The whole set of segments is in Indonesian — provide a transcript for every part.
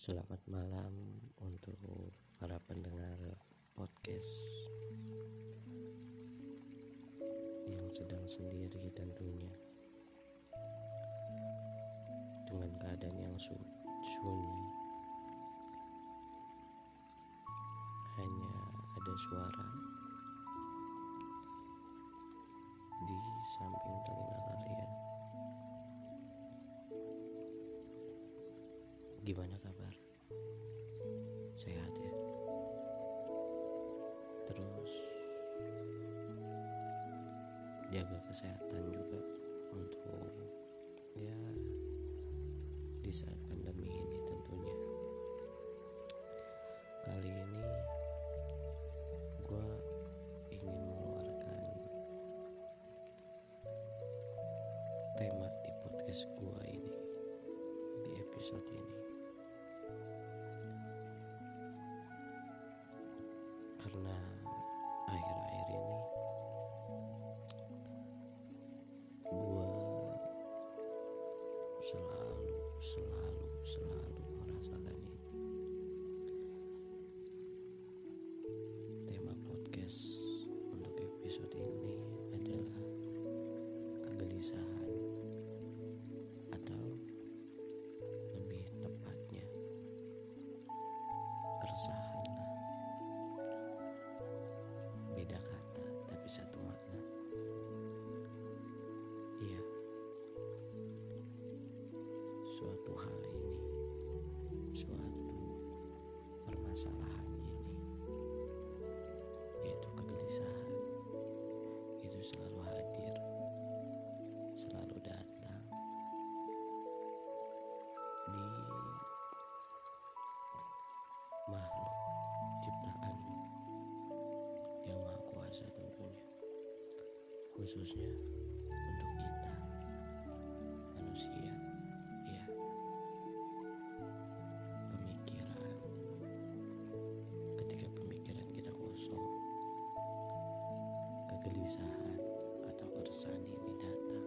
Selamat malam untuk para pendengar podcast yang sedang sendiri tentunya dengan keadaan yang sunyi. Hanya ada suara di samping telinga kalian. Gimana kabar sehat ya. Terus jaga kesehatan juga untuk ya di saat pandemi selalu selalu merasakan ini. Tema podcast untuk episode ini adalah kegelisahan suatu hal ini suatu permasalahan ini yaitu kegelisahan itu selalu hadir selalu datang di makhluk ciptaan yang maha kuasa tentunya khususnya kegelisahan atau keresahan ini datang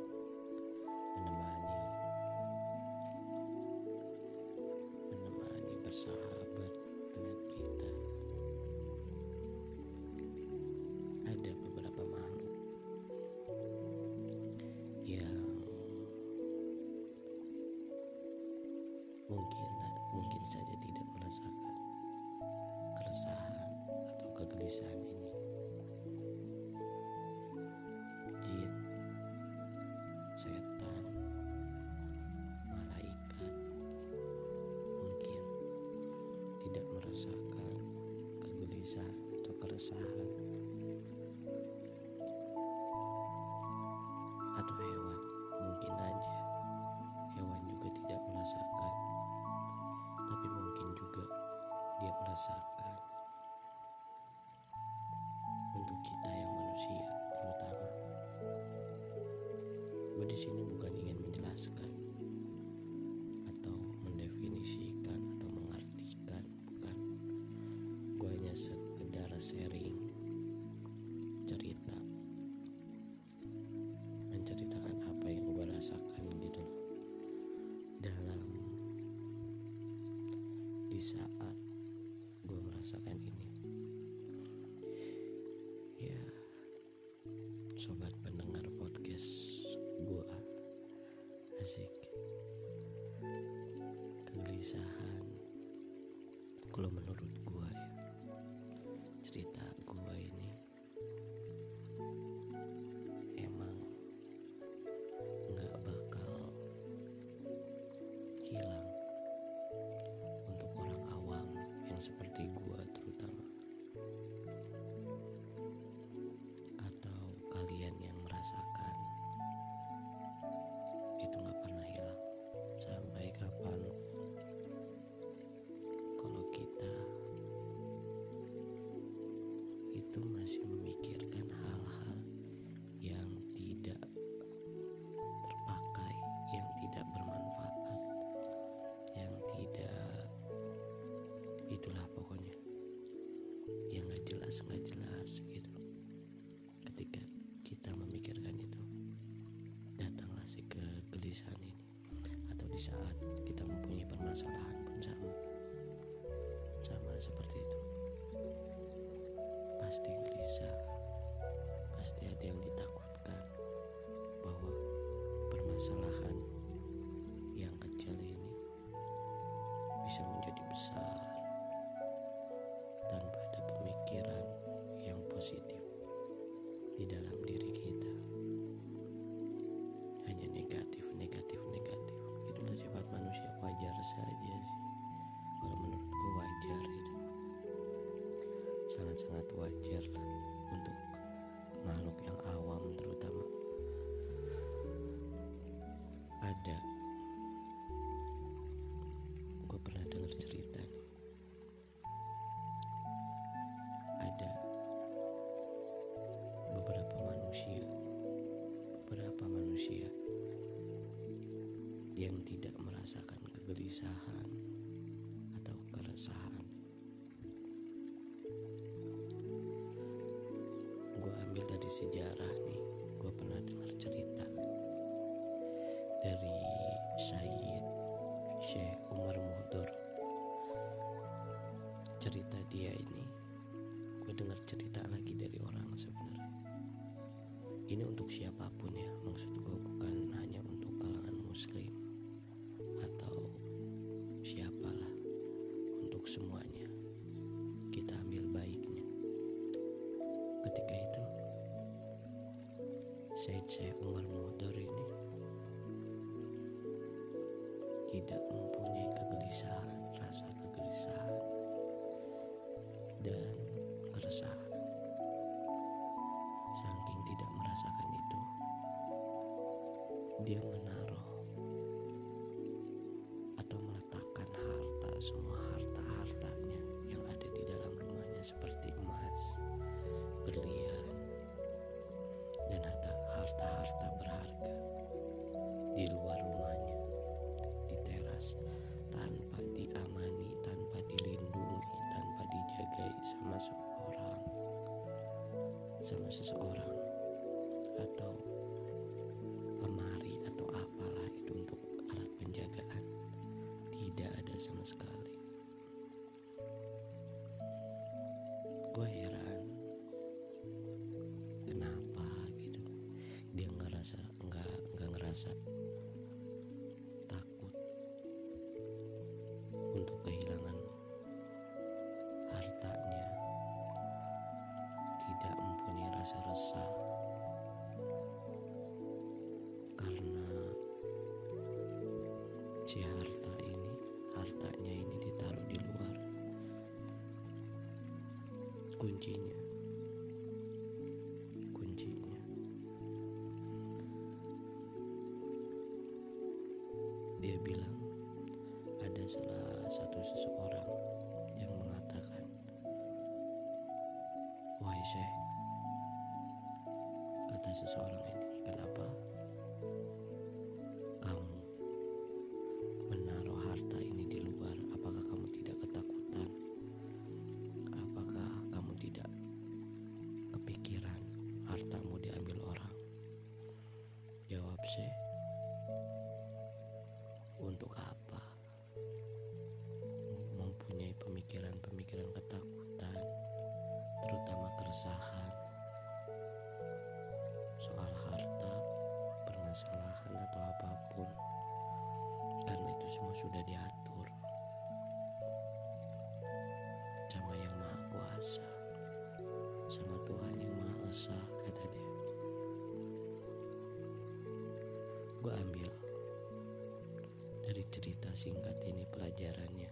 menemani menemani bersahabat dengan kita. Ada beberapa makhluk yang mungkin mungkin saja tidak merasakan keresahan atau kegelisahan tidak merasakan kegelisahan atau keresahan. Atau hewan mungkin aja. Hewan juga tidak merasakan. Tapi mungkin juga dia merasakan. Untuk kita yang manusia terutama. Gue di sini bukan ingin menjelaskan sharing cerita menceritakan apa yang gue rasakan gitu dalam di saat gue merasakan ini. Ya sobat pendengar podcast gue asik. Kegelisahan kalau menurut gue ya cerita gue ini jelas nggak jelas gitu. Ketika kita memikirkan itu, datanglah si kegelisahan ini, atau di saat kita mempunyai permasalahan pun sama seperti itu. Pasti gelisah, pasti ada yang ditakutkan bahwa permasalahan Sangat-sangat wajar untuk makhluk yang awam terutama. Ada gue pernah dengar cerita ada beberapa manusia beberapa manusia yang tidak merasakan kegelisahan atau keresahan sejarah nih gue pernah dengar cerita dari Syed Syekh Umar Muhdur cerita dia ini gue dengar cerita lagi dari orang sebenarnya. Ini untuk siapa pun ya maksud gue bukan hanya untuk kalangan muslim atau siapalah untuk semuanya Syekh Umar Muhtar ini. Tidak mempunyai kegelisahan rasa kegelisahan dan keresahan. Saking tidak merasakan itu dia menaruh atau meletakkan harta semua harta-hartanya yang ada di dalam rumahnya seperti sama seseorang atau lemari atau apalah itu untuk alat penjagaan. Tidak ada sama sekali. Gue heran kenapa gitu? Dia ngerasa nggak nggak ngerasa mempunyai rasa resah. Karena si harta ini hartanya ini ditaruh di luar. Kuncinya. Kuncinya. Dia bilang ada salah satu seseorang seseorang ini. Kenapa? Kamu menaruh harta ini di luar apakah kamu tidak ketakutan? Apakah kamu tidak kepikiran hartamu diambil orang? Jawab syekh untuk apa mempunyai pemikiran-pemikiran ketakutan terutama keresahan soal harta permasalahan atau apa pun. Karena itu semua sudah diatur. Sama yang maha kuasa sama Tuhan yang maha esa kata dia. Gue ambil dari cerita singkat ini pelajarannya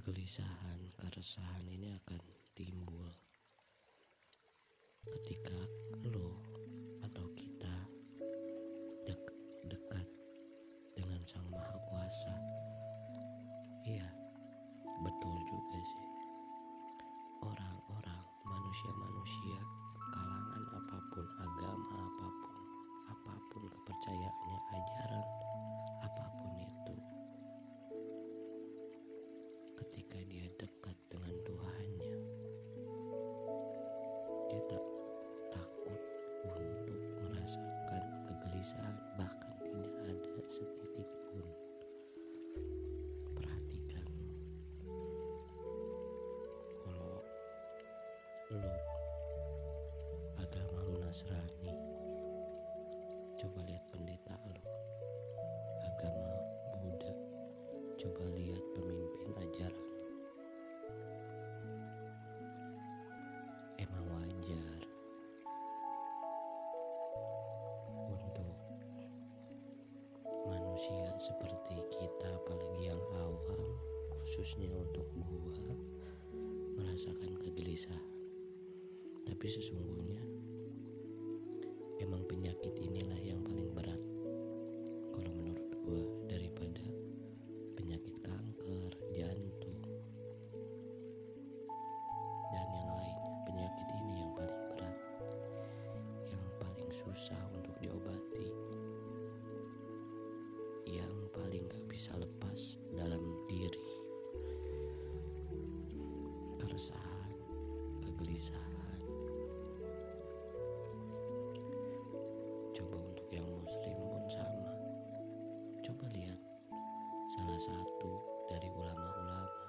kegelisahan, keresahan ini akan timbul ketika lo atau kita dek dekat dengan Sang Maha Kuasa. Iya, betul juga sih. Orang-orang, manusia-manusia, kalangan apa pun, agama apa pun, apa pun kepercayaannya, ajaran dia dekat dengan Tuhannya, dia tak takut untuk merasakan kegelisahan, bahkan tidak ada setitik pun. Perhatikan, kalau lo agama lo Nasrani, coba lihat pendeta lo. Agama Buddha, coba lihat manusia seperti kita apalagi yang awam khususnya untuk gua merasakan kegelisahan. Tapi sesungguhnya emang penyakit inilah yang paling berat. Kalau menurut gua daripada penyakit kanker kegelisahan coba untuk yang muslim pun sama. Coba lihat salah satu dari ulama-ulama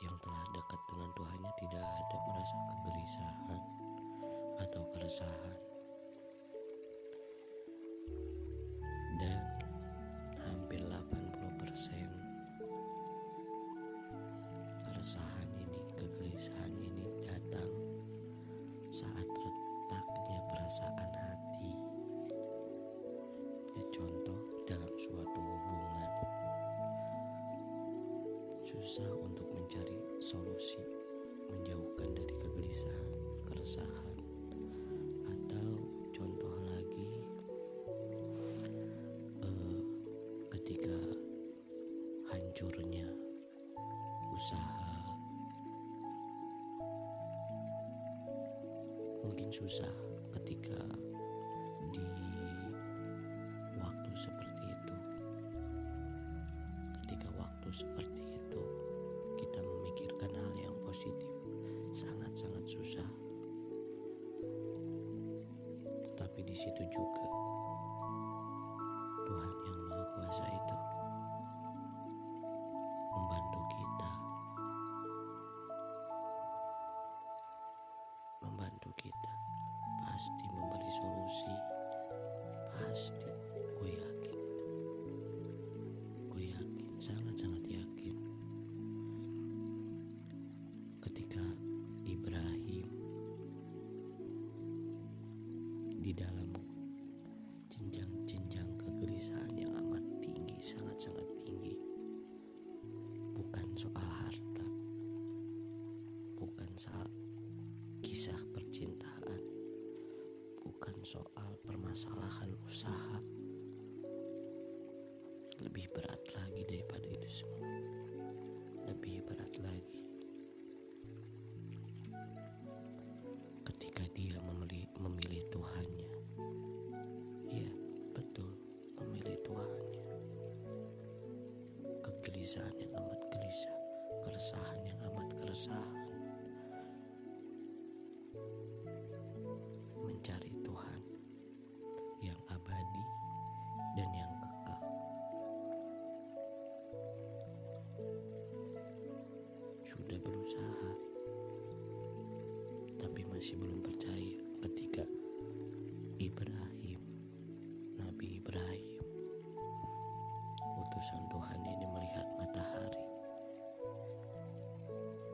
yang telah dekat dengan Tuhannya tidak ada merasa kegelisahan atau keresahan susah untuk mencari solusi menjauhkan dari kegelisahan, keresahan. Atau contoh lagi eh, ketika hancurnya usaha mungkin susah ketika di waktu seperti itu. Ketika waktu seperti tetapi di situ juga di dalam jenjang-jenjang kegelisahan yang amat tinggi sangat-sangat tinggi. Bukan soal harta bukan soal kisah percintaan bukan soal permasalahan usaha. Lebih berat lagi daripada itu semua. Lebih berat lagi. Ketika dia memilih, memilih kegelisahan yang amat gelisah keresahan yang amat keresahan mencari Tuhan yang abadi dan yang kekal. Sudah berusaha, tapi masih belum percaya ketika Ibrahim, Nabi Ibrahim, utusan Tuhan ini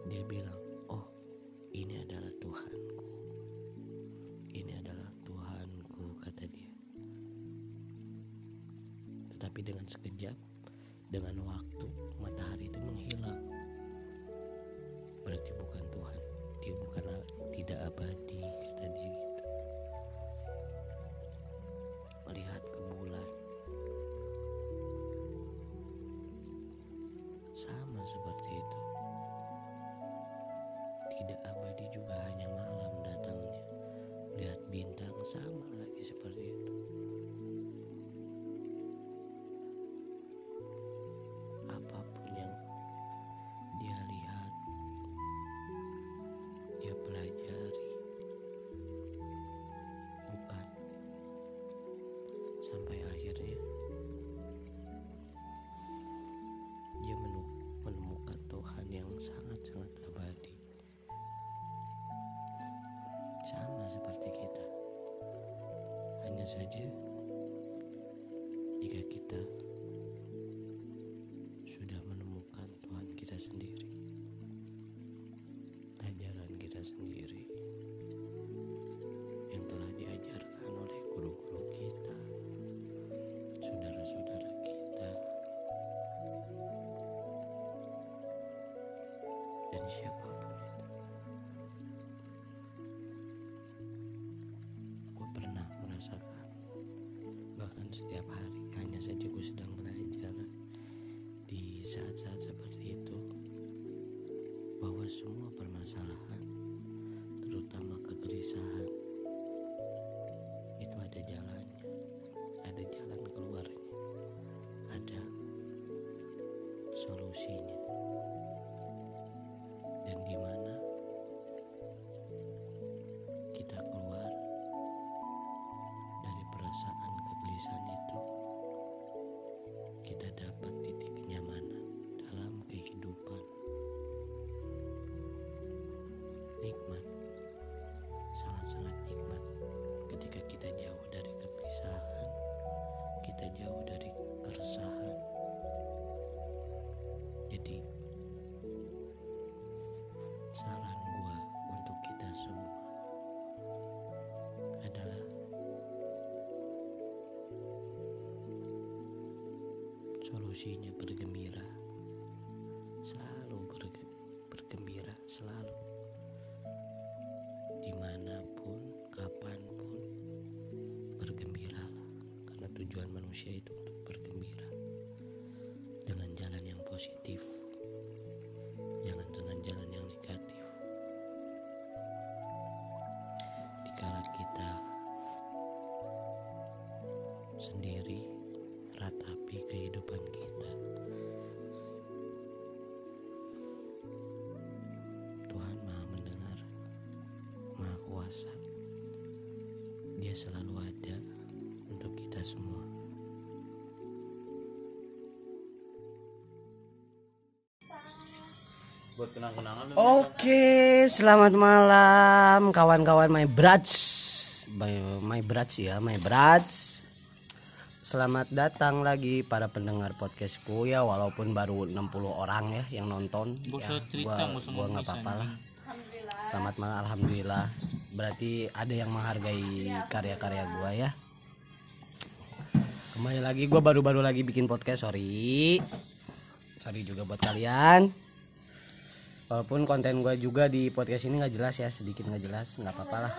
Dia bilang, "Oh, ini adalah Tuhanku." Ini adalah Tuhanku, kata dia. Tetapi dengan sekejap, dengan waktu, matahari itu menghilang. Berarti bukan Tuhan. lagi bukan tidak abadi kata dia gitu hanya saja hanya saja gue sedang belajar di saat-saat seperti itu bahwa semua permasalahan terutama kegelisahan itu ada jalannya ada jalan keluarnya ada solusinya nikmat sangat-sangat nikmat. Ketika kita jauh dari kegelisahan kita jauh dari keresahan jadi saran gua untuk kita semua adalah solusinya bergembira selalu berge- bergembira selalu tujuan manusia itu untuk bergembira dengan jalan yang positif jangan dengan jalan yang negatif. Dikala kita sendiri ratapi kehidupan kita. Tuhan maha mendengar maha kuasa. Dia selalu ada kita semua buat kenang-kenangan lu. Oke, selamat malam kawan-kawan my brats. My, my brats ya, my brats. Selamat datang lagi para pendengar podcastku ya walaupun baru 60 orang ya yang nonton. Ya, cerita, gua, nggak apa-apa lah. Selamat malam alhamdulillah. Berarti ada yang menghargai karya-karya gua ya. Kembali lagi gua baru-baru lagi bikin podcast, sorry. Sorry juga buat kalian. Walaupun konten gue juga di podcast ini nggak jelas ya, sedikit nggak jelas, nggak apa-apa lah.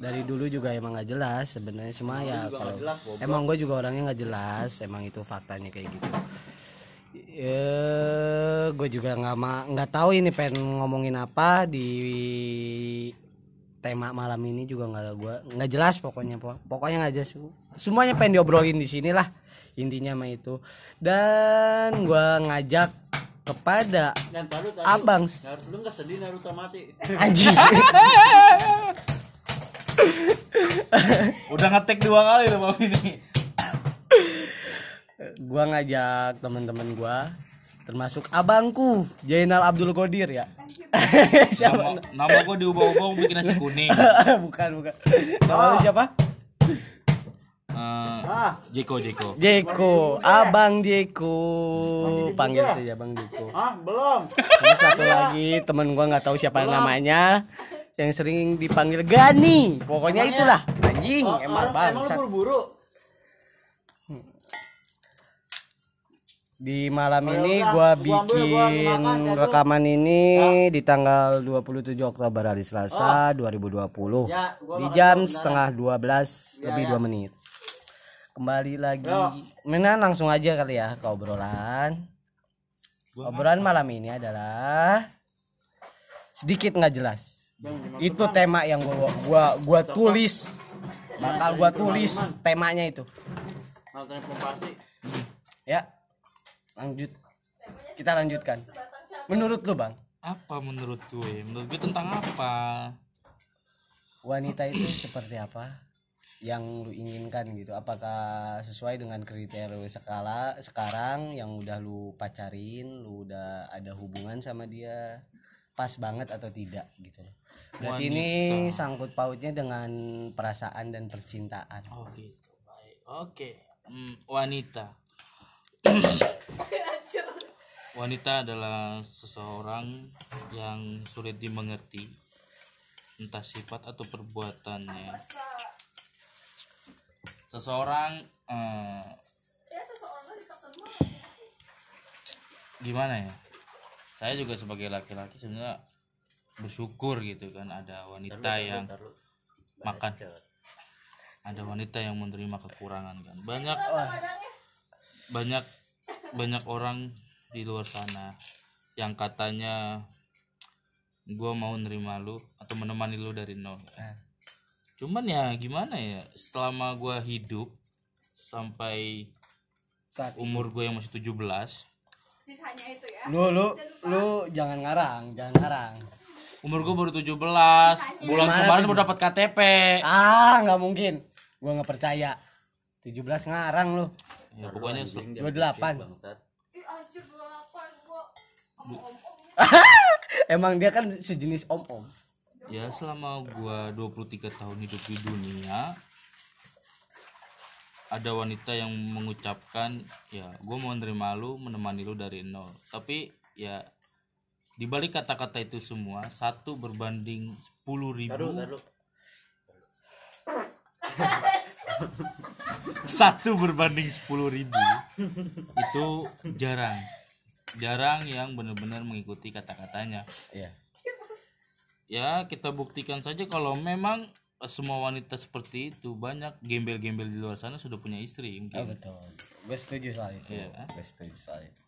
Dari dulu juga emang nggak jelas sebenarnya semua ya. Kalau jelas, emang gue juga orangnya nggak jelas, emang itu faktanya kayak gitu. Ya, gue juga nggak nggak tahu ini pengen ngomongin apa di tema malam ini juga nggak gue nggak jelas pokoknya po- pokoknya nggak jelas. Semuanya pengen diobrolin di sini lah intinya mah itu. Dan gue ngajak kepada Dan taruh abang. Lu nggak sedih Naruto mati. anjing. Udah ngetek dua kali loh Bang ini. gue ngajak teman-teman gue termasuk abangku Jainal Abdul Qadir ya. Siapa? Nama, nama gua diubah-ubah bikin nasi kuning. bukan bukan. Nama lu siapa? Eh, Jeko Jeko. Jeko. Abang Jeko. Panggil saja bang Jeko. Ah, belum. Ada satu lagi temen gua nggak tahu siapa namanya yang sering dipanggil Gani. Pokoknya itulah anjing emang Emang lu bangsa buru-buru. Di malam ini gua bikin rekaman ini di tanggal 27 Oktober hari Selasa 2020 Ya, di jam dulu, setengah 12 lebih 2 menit. Kembali lagi. Mana langsung aja kali ya ke obrolan. Obrolan malam ini adalah sedikit nggak jelas. Itu tema yang gua gua gua tulis. Bakal gua tulis temanya itu. Ya. Lanjut. Kita lanjutkan. Menurut lu, Bang, Apa menurut gue? Menurut gue tentang apa? wanita itu seperti apa yang lu inginkan gitu? Apakah sesuai dengan kriteria lu skala sekarang yang udah lu pacarin, lu udah ada hubungan sama dia? Pas banget atau tidak gitu loh. Berarti ini sangkut pautnya dengan perasaan dan percintaan. Oh gitu. Baik. Oke. Hmm, wanita. wanita adalah seseorang yang sulit dimengerti entah sifat atau perbuatannya. Seseorang eh, gimana ya? Saya juga sebagai laki-laki sebenarnya bersyukur gitu kan ada wanita yang makan. ada wanita yang menerima kekurangan kan. Banyak banyak banyak orang di luar sana yang katanya gua mau nerima lu atau menemani lu dari nol Eh. cuman ya gimana ya selama gua hidup sampai Saat umur gue yang masih 17 sisanya itu ya lu lu lu jangan ngarang, jangan ngarang. umur gue baru 17 bulan Mana kemarin baru dapat KTP Ah, nggak mungkin. Gua nggak percaya. 17 ngarang lu. Ya pokoknya se- 28. ih anjir 28 gua. Om om om Emang dia kan sejenis om-om. ya selama gua 23 tahun hidup di dunia ada wanita yang mengucapkan ya gue mau nerima lu menemani lu dari nol. Tapi ya di balik kata-kata itu semua satu berbanding 10 ribu satu berbanding 10 ribu itu jarang jarang yang benar-benar mengikuti kata-katanya Iya. ya kita buktikan saja kalau memang eh, semua wanita seperti itu banyak gembel-gembel di luar sana sudah punya istri Oh, mungkin betul. Gue setuju soal itu. Iya. Gue setuju soal itu.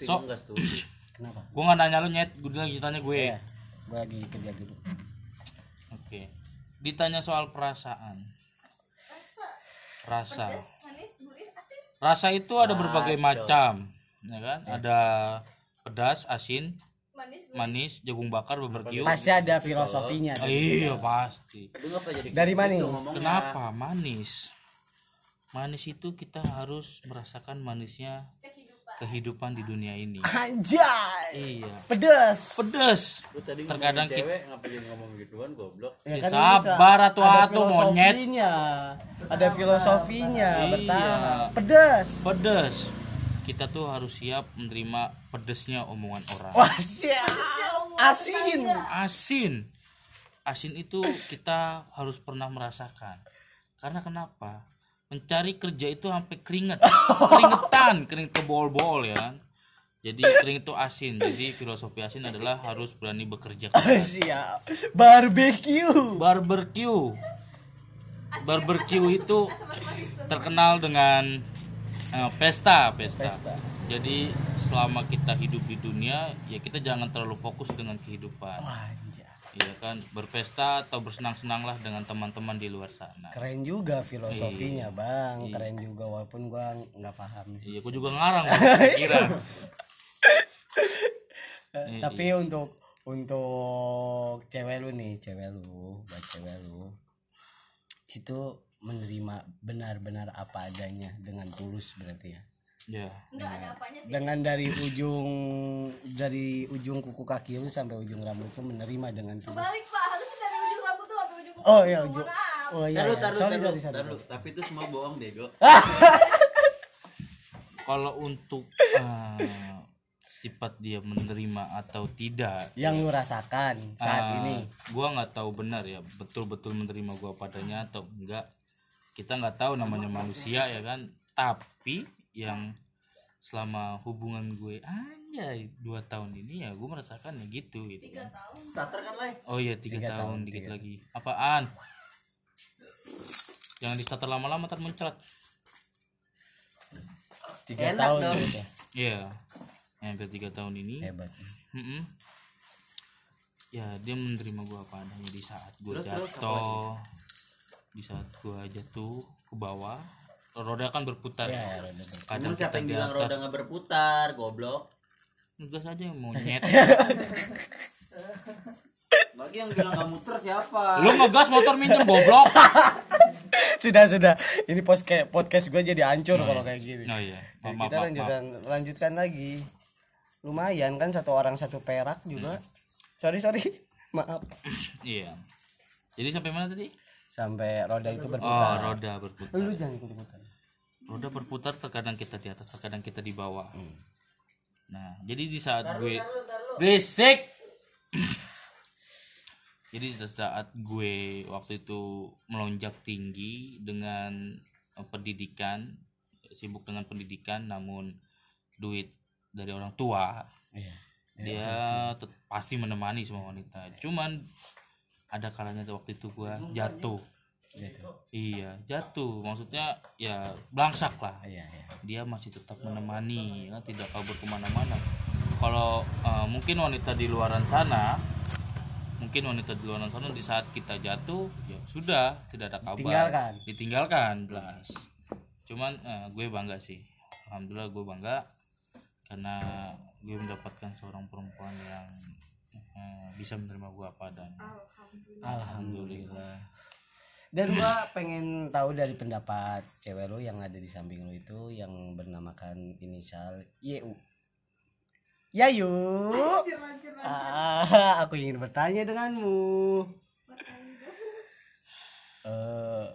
so Kenapa? gue nggak nanya lu nyet gue lagi tanya gue Iya. Gue lagi kerja dulu. oke ditanya soal perasaan rasa. Manis gurih asin. Rasa itu ada berbagai macam ya kan? Ada pedas asin manis gurih. manis jagung bakar barbeque Pasti ada filosofinya. Oh, iya pasti. Dari mana? kenapa manis? Manis itu kita harus merasakan manisnya kehidupan di dunia ini Anjay. iya Pedes. pedas terkadang kita Cewek ngapa jadi ngomong gituan goblok? Ya Ya, kan sabar atuh Ada atuh monyet filosofinya. Ada filosofinya Iya. Pedes. pedas kita tuh harus siap menerima pedesnya omongan orang Wah, siap. Asin. asin asin itu kita harus pernah merasakan karena kenapa mencari kerja itu sampai keringet keringetan keringet ke bol-bol ya kan. jadi keringet itu asin jadi filosofi asin adalah harus berani bekerja keras. Siap. Barbecue. barbecue barbecue itu terkenal dengan eh, pesta, pesta Pesta. jadi selama kita hidup di dunia ya kita jangan terlalu fokus dengan kehidupan Wah. Iya kan berpesta atau bersenang-senanglah dengan teman-teman di luar sana. Keren juga filosofinya, Iya. Bang. Keren juga walaupun gua nggak paham sih. Iya, aku juga ngarang kira. Eh, Tapi untuk untuk cewek lu nih, cewek lu, buat cewek lu itu menerima benar-benar apa adanya dengan tulus berarti ya. Ya, enggak ada apanya sih Dengan dari ujung dari ujung kuku kaki lu sampai ujung rambut lu menerima dengan tulus. pak harusnya dari ujung rambut tuh sampai ujung kuku Oh iya, ujung. Oh iya. Taruh, iya. taruh, Sorry, taruh, sorry, taruh. Tapi itu semua bohong, Bego. kalau untuk eh, sifat dia menerima atau tidak Yang lu rasakan saat eh, ini. gua nggak tahu benar ya betul-betul menerima gua padanya atau enggak kita nggak tahu namanya manusia ya kan tapi yang selama hubungan gue anjay dua tahun ini ya gue merasakan ya gitu gitu kan. starter kan lah oh iya tiga, Tiga tahun, tahun, dikit tiga. lagi. Apaan? Jangan di starter lama-lama ntar muncrat tiga Enak tahun dong. gitu. Ya. iya hampir tiga tahun ini. Hebat. Mm-mm. ya dia menerima gue apa adanya di saat gue jatuh. di saat gue jatuh ke bawah roda kan berputar. Ya ya kadang siapa yang di bilang atas. roda nggak berputar goblok. Ngegas aja yang monyet lagi yang bilang nggak muter siapa? Lu ngegas motor minjem goblok. Sudah sudah. Ini podcast podcast gue jadi hancur kalau kayak gini. Oh iya. Ya, maaf, kita maaf, maaf. lanjutkan lanjutkan lagi. Lumayan kan satu orang satu perak juga. Sorry sorry. Maaf. Iya. Jadi sampai mana tadi? Sampai roda itu oh berputar. roda berputar. Lu jangan ikut ikutan roda berputar terkadang kita di atas terkadang kita di bawah. Nah jadi di saat gue berisik! Jadi di saat gue waktu itu melonjak tinggi dengan eh, pendidikan sibuk dengan pendidikan namun duit dari orang tua Iya. dia tet- pasti menemani semua wanita. Cuman ada kalanya waktu itu gue jatuh Gitu. iya jatuh. Maksudnya ya belangsak lah. Iya iya. Dia masih tetap menemani ya, tidak kabur ke mana-mana kalau eh, mungkin wanita di luaran sana mungkin wanita di luaran sana di saat kita jatuh ya sudah tidak ada kabar. Ditinggalkan. ditinggalkan jelas. Cuman eh, gue bangga sih. Alhamdulillah gue bangga karena gue mendapatkan seorang perempuan yang eh, bisa menerima gue apa adanya. Alhamdulillah dan gua pengen tahu dari pendapat cewek lu yang ada di samping lu itu yang bernamakan inisial YU. Yayu ah, aku ingin bertanya denganmu. Eh,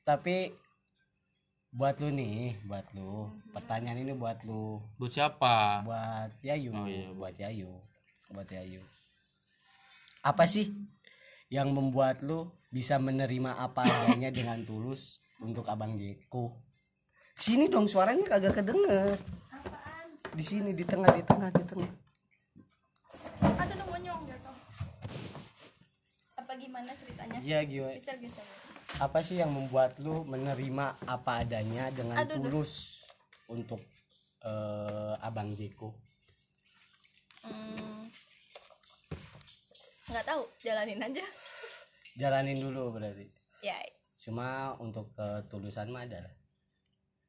tapi buat lu nih buat lu. Pertanyaan ini buat lu. Buat siapa? Buat Yayu. Oh, iya. buat Yayu. Buat Yayu. Apa sih yang membuat lu bisa menerima apa adanya dengan tulus untuk abang Jeko sini dong suaranya kagak kedenger Apaan? di sini di tengah di tengah di tengah Ada dong monyong jatuh. Apa gimana ceritanya? iya gimana Bisa bisa. bisa. apa sih yang membuat lu menerima apa adanya dengan Aduh, aduh. tulus untuk eh, abang Jeko Hmm. Nggak tahu, jalanin aja. jalanin dulu berarti Ya, cuma untuk ketulusan mah ada lah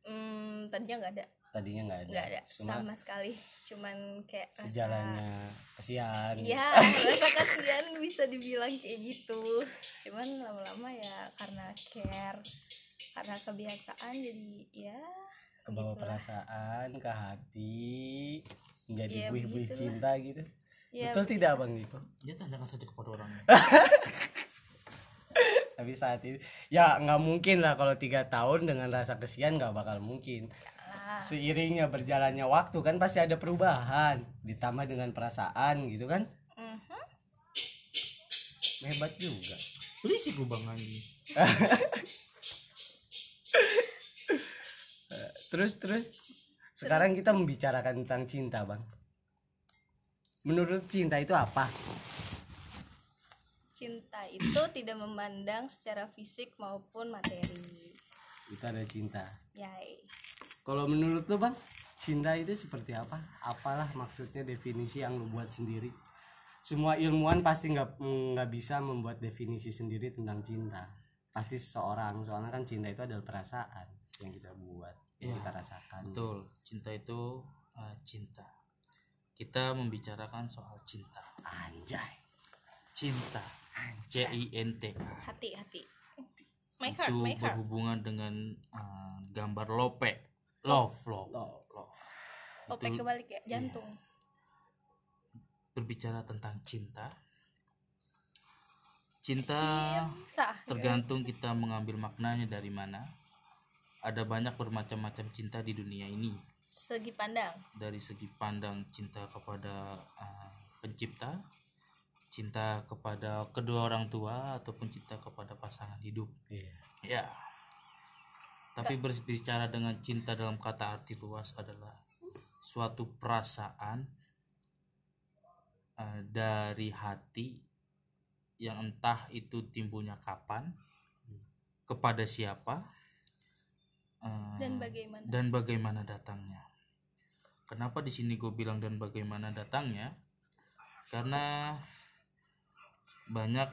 hmm, tadinya nggak ada, tadinya nggak ada nggak ada cuma sama sekali. Cuman kayak rasa sejalannya kesian Iya, rasa kasihan bisa dibilang kayak gitu. Cuman lama-lama ya karena care, karena kebiasaan jadi ya ke bawah begitulah. perasaan ke hati menjadi Iya, buih-buih cinta gitu Ya, betul tidak bang Diko? Dia tanyakan saja kepada orangnya tapi saat ini ya nggak mungkin lah kalau tiga tahun dengan rasa kesian nggak bakal mungkin. Seiringnya berjalannya waktu kan pasti ada perubahan ditambah dengan perasaan gitu kan? Mhm. hebat juga. Berisik gue bang anjing terus terus. Sekarang kita membicarakan tentang cinta bang menurut cinta itu apa Cinta itu tidak memandang secara fisik maupun materi. itu ada cinta Yai. Kalau menurut lu bang, cinta itu seperti apa? Apalah maksudnya definisi yang lu buat sendiri? Semua ilmuwan pasti nggak nggak bisa membuat definisi sendiri tentang cinta. Pasti seseorang, soalnya kan cinta itu adalah perasaan yang kita buat, yang Iya, kita rasakan. betul cinta itu eh, cinta kita membicarakan soal cinta Anjay. cinta C I N T A Hati hati. My heart, itu my heart. berhubungan dengan eh, gambar lope love love, Love. love. Ope Itu kebalik ya, jantung. berbicara tentang cinta cinta Cinta. tergantung kita mengambil maknanya dari mana ada banyak bermacam-macam cinta di dunia ini Segi pandang. dari segi pandang cinta kepada uh, pencipta cinta kepada kedua orang tua ataupun cinta kepada pasangan hidup Iya. ya tapi berbicara dengan cinta dalam kata arti luas adalah suatu perasaan eh, dari hati yang entah itu timbulnya kapan kepada siapa eh, dan bagaimana dan bagaimana datangnya. Kenapa di sini gue bilang dan bagaimana datangnya? Karena banyak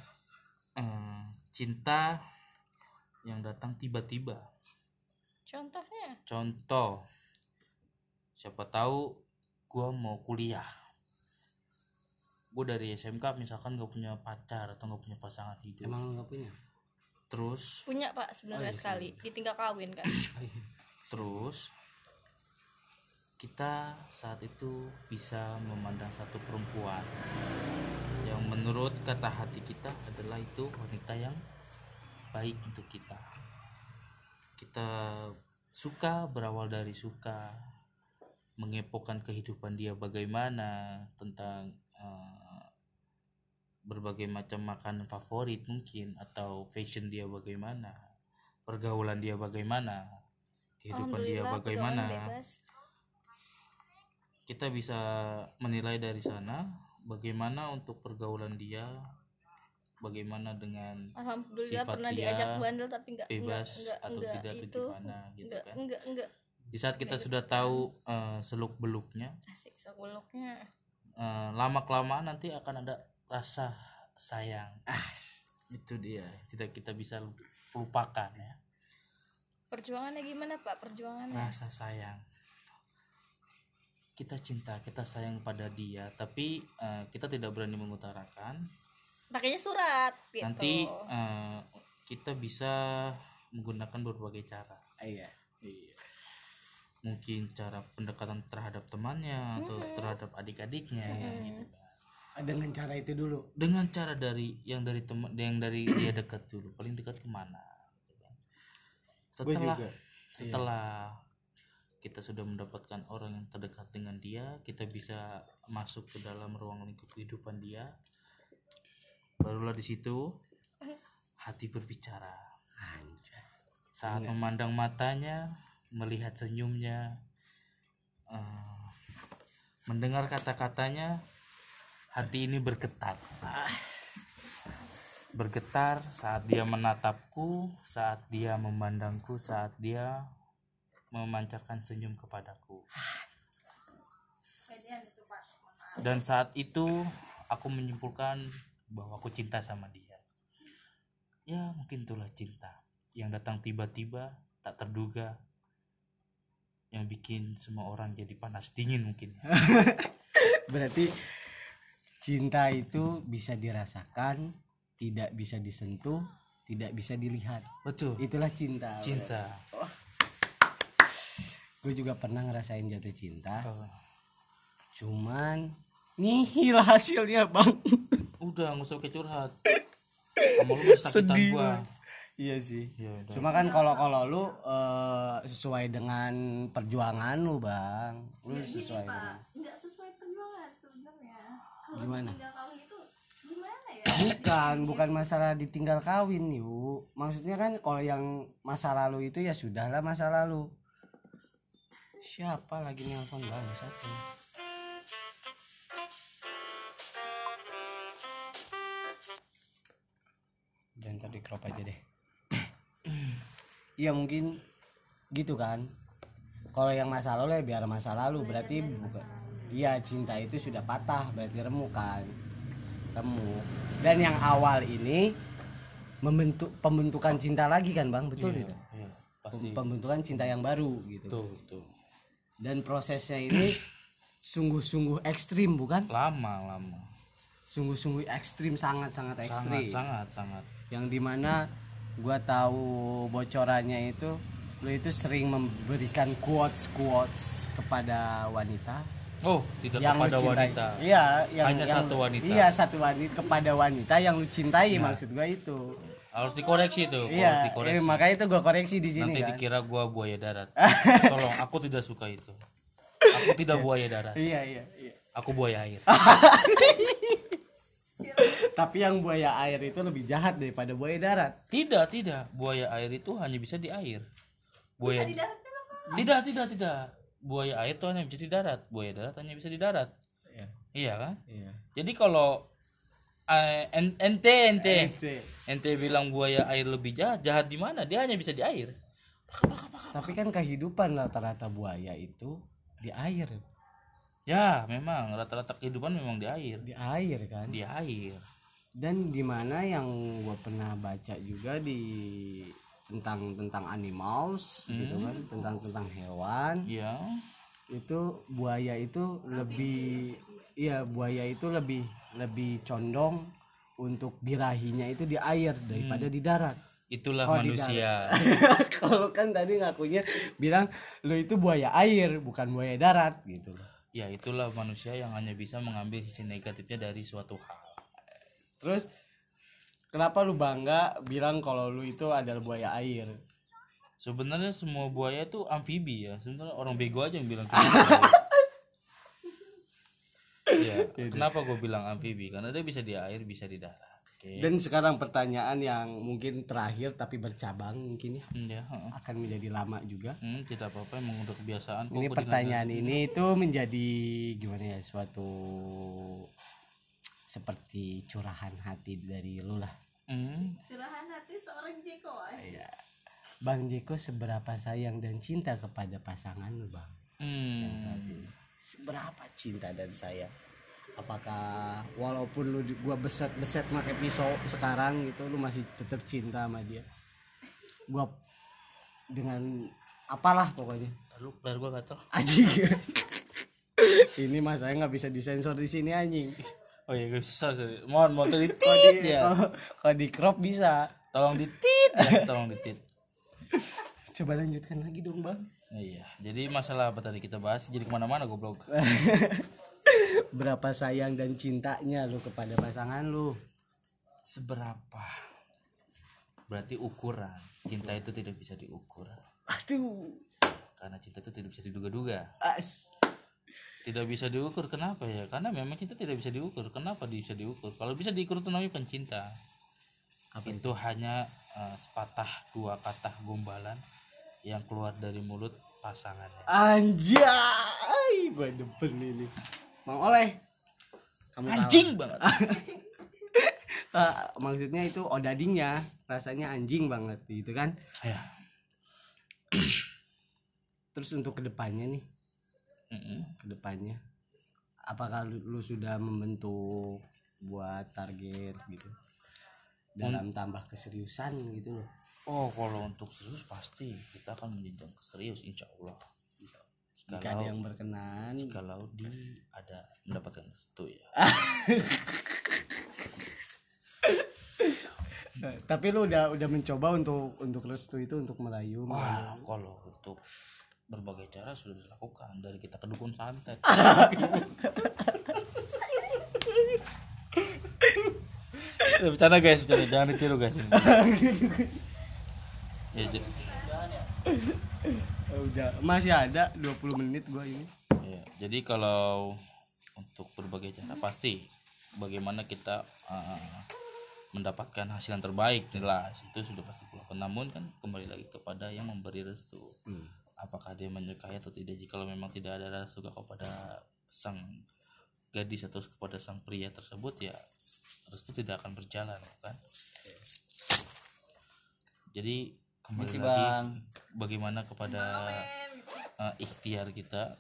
eh, cinta yang datang tiba-tiba. contohnya Contoh, siapa tahu gue mau kuliah. Gue dari SMK misalkan gak punya pacar atau gak punya pasangan hidup. emang nggak punya Terus, punya pak sebenarnya sekali. ditinggal kawin kan terus kita saat itu bisa memandang satu perempuan. Yang menurut kata hati kita adalah itu wanita yang baik untuk kita. Kita suka berawal dari suka. Mengepokan kehidupan dia bagaimana tentang eh, berbagai macam makanan favorit mungkin atau fashion dia bagaimana pergaulan dia bagaimana kehidupan dia bagaimana bebas. kita bisa menilai dari sana bagaimana untuk pergaulan dia bagaimana dengan Alhamdulillah Sifat pernah dia diajak bandel tapi enggak bebas enggak, atau enggak, tidak itu gimana gitu enggak, kan. enggak enggak di saat kita sudah tahu seluk beluknya asik sekuluknya lama kelamaan nanti akan ada rasa sayang. Itu dia. Tidak kita bisa lupakan ya. Perjuangannya gimana pak? Perjuangannya? Rasa sayang. Kita cinta kita sayang pada dia tapi eh, kita tidak berani mengutarakan. Pakainya surat gitu. Nanti eh, kita bisa menggunakan berbagai cara. Iya. Mungkin cara pendekatan terhadap temannya atau terhadap adik-adiknya ya, gitu dengan cara itu dulu. Dengan cara dari yang dari teman yang dari dia dekat dulu. Paling dekat ke mana gitu kan. setelah juga. setelah kita sudah mendapatkan orang yang terdekat dengan dia kita bisa masuk ke dalam ruang lingkup kehidupan dia. Barulah di situ hati berbicara. Saat memandang matanya melihat senyumnya eh, mendengar kata-katanya hati ini bergetar. Bergetar saat dia menatapku saat dia memandangku saat dia memancarkan senyum kepadaku. Dan saat itu aku menyimpulkan bahwa aku cinta sama dia. Ya mungkin itulah cinta yang datang tiba-tiba tak terduga yang bikin semua orang jadi panas dingin mungkin. Berarti cinta itu bisa dirasakan tidak bisa disentuh tidak bisa dilihat. Betul. Itulah cinta. Cinta. Gue juga pernah ngerasain jatuh cinta. Oh, cuman nihil hasilnya bang. Udah nggak usah pakai curhat. Sama lu masih sakitan Sedih gua. Iya sih. Ya udah. Cuma kan kalau kalau lu eh, sesuai dengan perjuangan lu bang. Lu sesuai dengan nggak sesuai perjuangan sebenarnya kalau Gimana? tinggal kawin itu gimana ya? Bukan bukan masalah ditinggal kawin yuk maksudnya kan kalau yang masa lalu itu ya sudahlah masa lalu. Siapa lagi nelpon? Bang satu dan tadi crop aja deh. Iya mungkin gitu kan. Kalau yang masa lalu ya biar masa lalu. Berarti bukan iya cinta itu sudah patah berarti remuk kan? Remuk. Dan yang awal ini membentuk pembentukan cinta lagi kan bang? Betul tidak? Iya, pasti. Pembentukan cinta yang baru gitu. Betul betul. Dan prosesnya ini sungguh-sungguh ekstrim bukan? Lama lama. Sungguh-sungguh ekstrim sangat-sangat sangat ekstrim. sangat sangat. Yang di mana gua tahu bocorannya itu lu itu sering memberikan quotes quotes kepada wanita oh tidak yang kepada wanita Iya, yang Hanya yang- satu wanita. Iya, satu wanita kepada wanita yang lu cintai Nah. maksud gua itu. harus dikoreksi tuh harus Iya, dikoreksi eh, makanya itu gua koreksi di sini nanti kan. dikira gua buaya darat tolong aku tidak suka itu aku tidak buaya darat Iya, iya, iya. aku buaya air Tapi yang buaya air itu lebih jahat daripada buaya darat. tidak tidak buaya air itu hanya bisa di air buaya tidak tidak tidak buaya air tuh hanya bisa di darat buaya darat hanya bisa di darat. Iya. iya kan? Iya. jadi kalau ente ente. Ente. ente bilang buaya air lebih jahat jahat di mana? Dia hanya bisa di air. Tapi kan kehidupan rata-rata buaya itu di air, ya memang. Rata-rata kehidupan memang di air. Di air kan. di air. Dan di mana yang gue pernah baca juga di tentang tentang animals gitu kan, tentang tentang hewan. Iya. Itu buaya itu lebih iya buaya itu lebih lebih condong untuk birahinya itu di air daripada di darat. itulah Oh, manusia. Kalau kan tadi ngakunya bilang lu itu buaya air bukan buaya darat gitu loh. ya itulah manusia yang hanya bisa mengambil sisi negatifnya dari suatu hal. Terus kenapa lu bangga bilang kalau lu itu adalah buaya air? sebenarnya semua buaya itu amfibi ya. Sebenarnya orang bego aja yang bilang kita ya kenapa gue bilang amfibi? Karena dia bisa di air bisa di darat. Oke. Dan sekarang pertanyaan yang mungkin terakhir tapi bercabang mungkin ya heeh. akan menjadi lama juga. Hmm, tidak apa-apa emang udah kebiasaan Ini pertanyaan ini itu menjadi gimana ya suatu seperti curahan hati dari lu lah. Hmm, curahan hati seorang Jeko Iya. Bang Jeko seberapa sayang dan cinta kepada pasangan lu, Bang? hmm. Seberapa cinta dan sayang? Apakah walaupun lu gua beset-beset pakai pisau sekarang gitu lu masih tetap cinta sama dia? Gua dengan apalah pokoknya. lalu layar gua gatel Anjing. Ini mas saya nggak bisa disensor di sini anjing. Oh iya gue susah sih mohon mau di, ya kalau, di crop bisa. tolong ditit ya tolong ditit Coba lanjutkan lagi dong bang. iya jadi masalah apa tadi kita bahas jadi ke mana-mana goblok Berapa sayang dan cintanya lu kepada pasangan lu? seberapa berarti ukuran cinta itu tidak bisa diukur Aduh. karena cinta itu tidak bisa diduga-duga As. Tidak bisa diukur. Kenapa ya? Karena memang cinta tidak bisa diukur. Kenapa bisa diukur? Kalau bisa diukur itu namanya bukan cinta itu, hanya eh, sepatah dua kata gombalan yang keluar dari mulut pasangannya. Anjay, gue depan ini. Mang Oleh. Kamu anjing banget. Ah, maksudnya itu odadingnya. Rasanya anjing banget gitu kan. ya Terus untuk ke depannya nih, Mm-mm. ke depannya, apakah lu, lu sudah membentuk buat target gitu dalam tambah keseriusan gitu loh? oh kalau untuk serius pasti kita akan menjenjang ke serius insya Allah Jika ada yang berkenan, kalau di ada mendapatkan restu ya tapi lu udah udah mencoba untuk untuk restu itu untuk melayu. wah kalau untuk berbagai cara sudah dilakukan dari kita ke dukun santet. Ya, bercanda guys bercanda. Jangan ditiru guys. Ya, j- Eh, udah. Masih ada 20 menit gua ini. ya, jadi kalau untuk berbagai cara pasti bagaimana kita uh, mendapatkan hasil yang terbaik jelas. Itu sudah pasti dilakukan namun kan kembali lagi kepada yang memberi restu apakah dia menyukai atau tidak jika memang tidak ada restu kepada sang gadis atau kepada sang pria tersebut ya restu tidak akan berjalan kan jadi kembali Misi, lagi Bang. bagaimana kepada uh, ikhtiar kita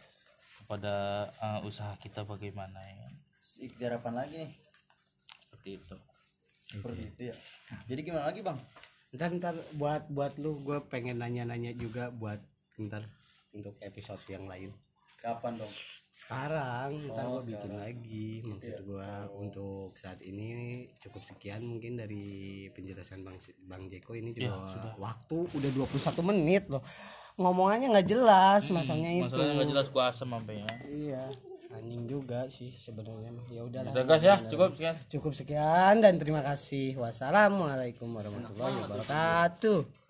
kepada uh, usaha kita bagaimana ya kan? Ikhtiar apaan lagi nih? seperti itu Seperti itu ya. Jadi gimana lagi bang? Ntar ntar buat buat lu gue pengen nanya-nanya juga buat ntar untuk episode yang lain. Kapan dong? Sekarang ntar Oh, gue bikin lagi maksud gue untuk saat ini cukup sekian mungkin dari penjelasan Bang Bang Jeko ini juga sudah. waktu udah 21 menit loh. Ngomongannya nggak jelas masanya itu. masalahnya nggak jelas gua asam sampai ya Iya. Anjing juga sih sebenarnya. Ya udahlah. udah guys ya cukup sekian Cukup sekian dan terima kasih. Wassalamualaikum warahmatullahi wabarakatuh.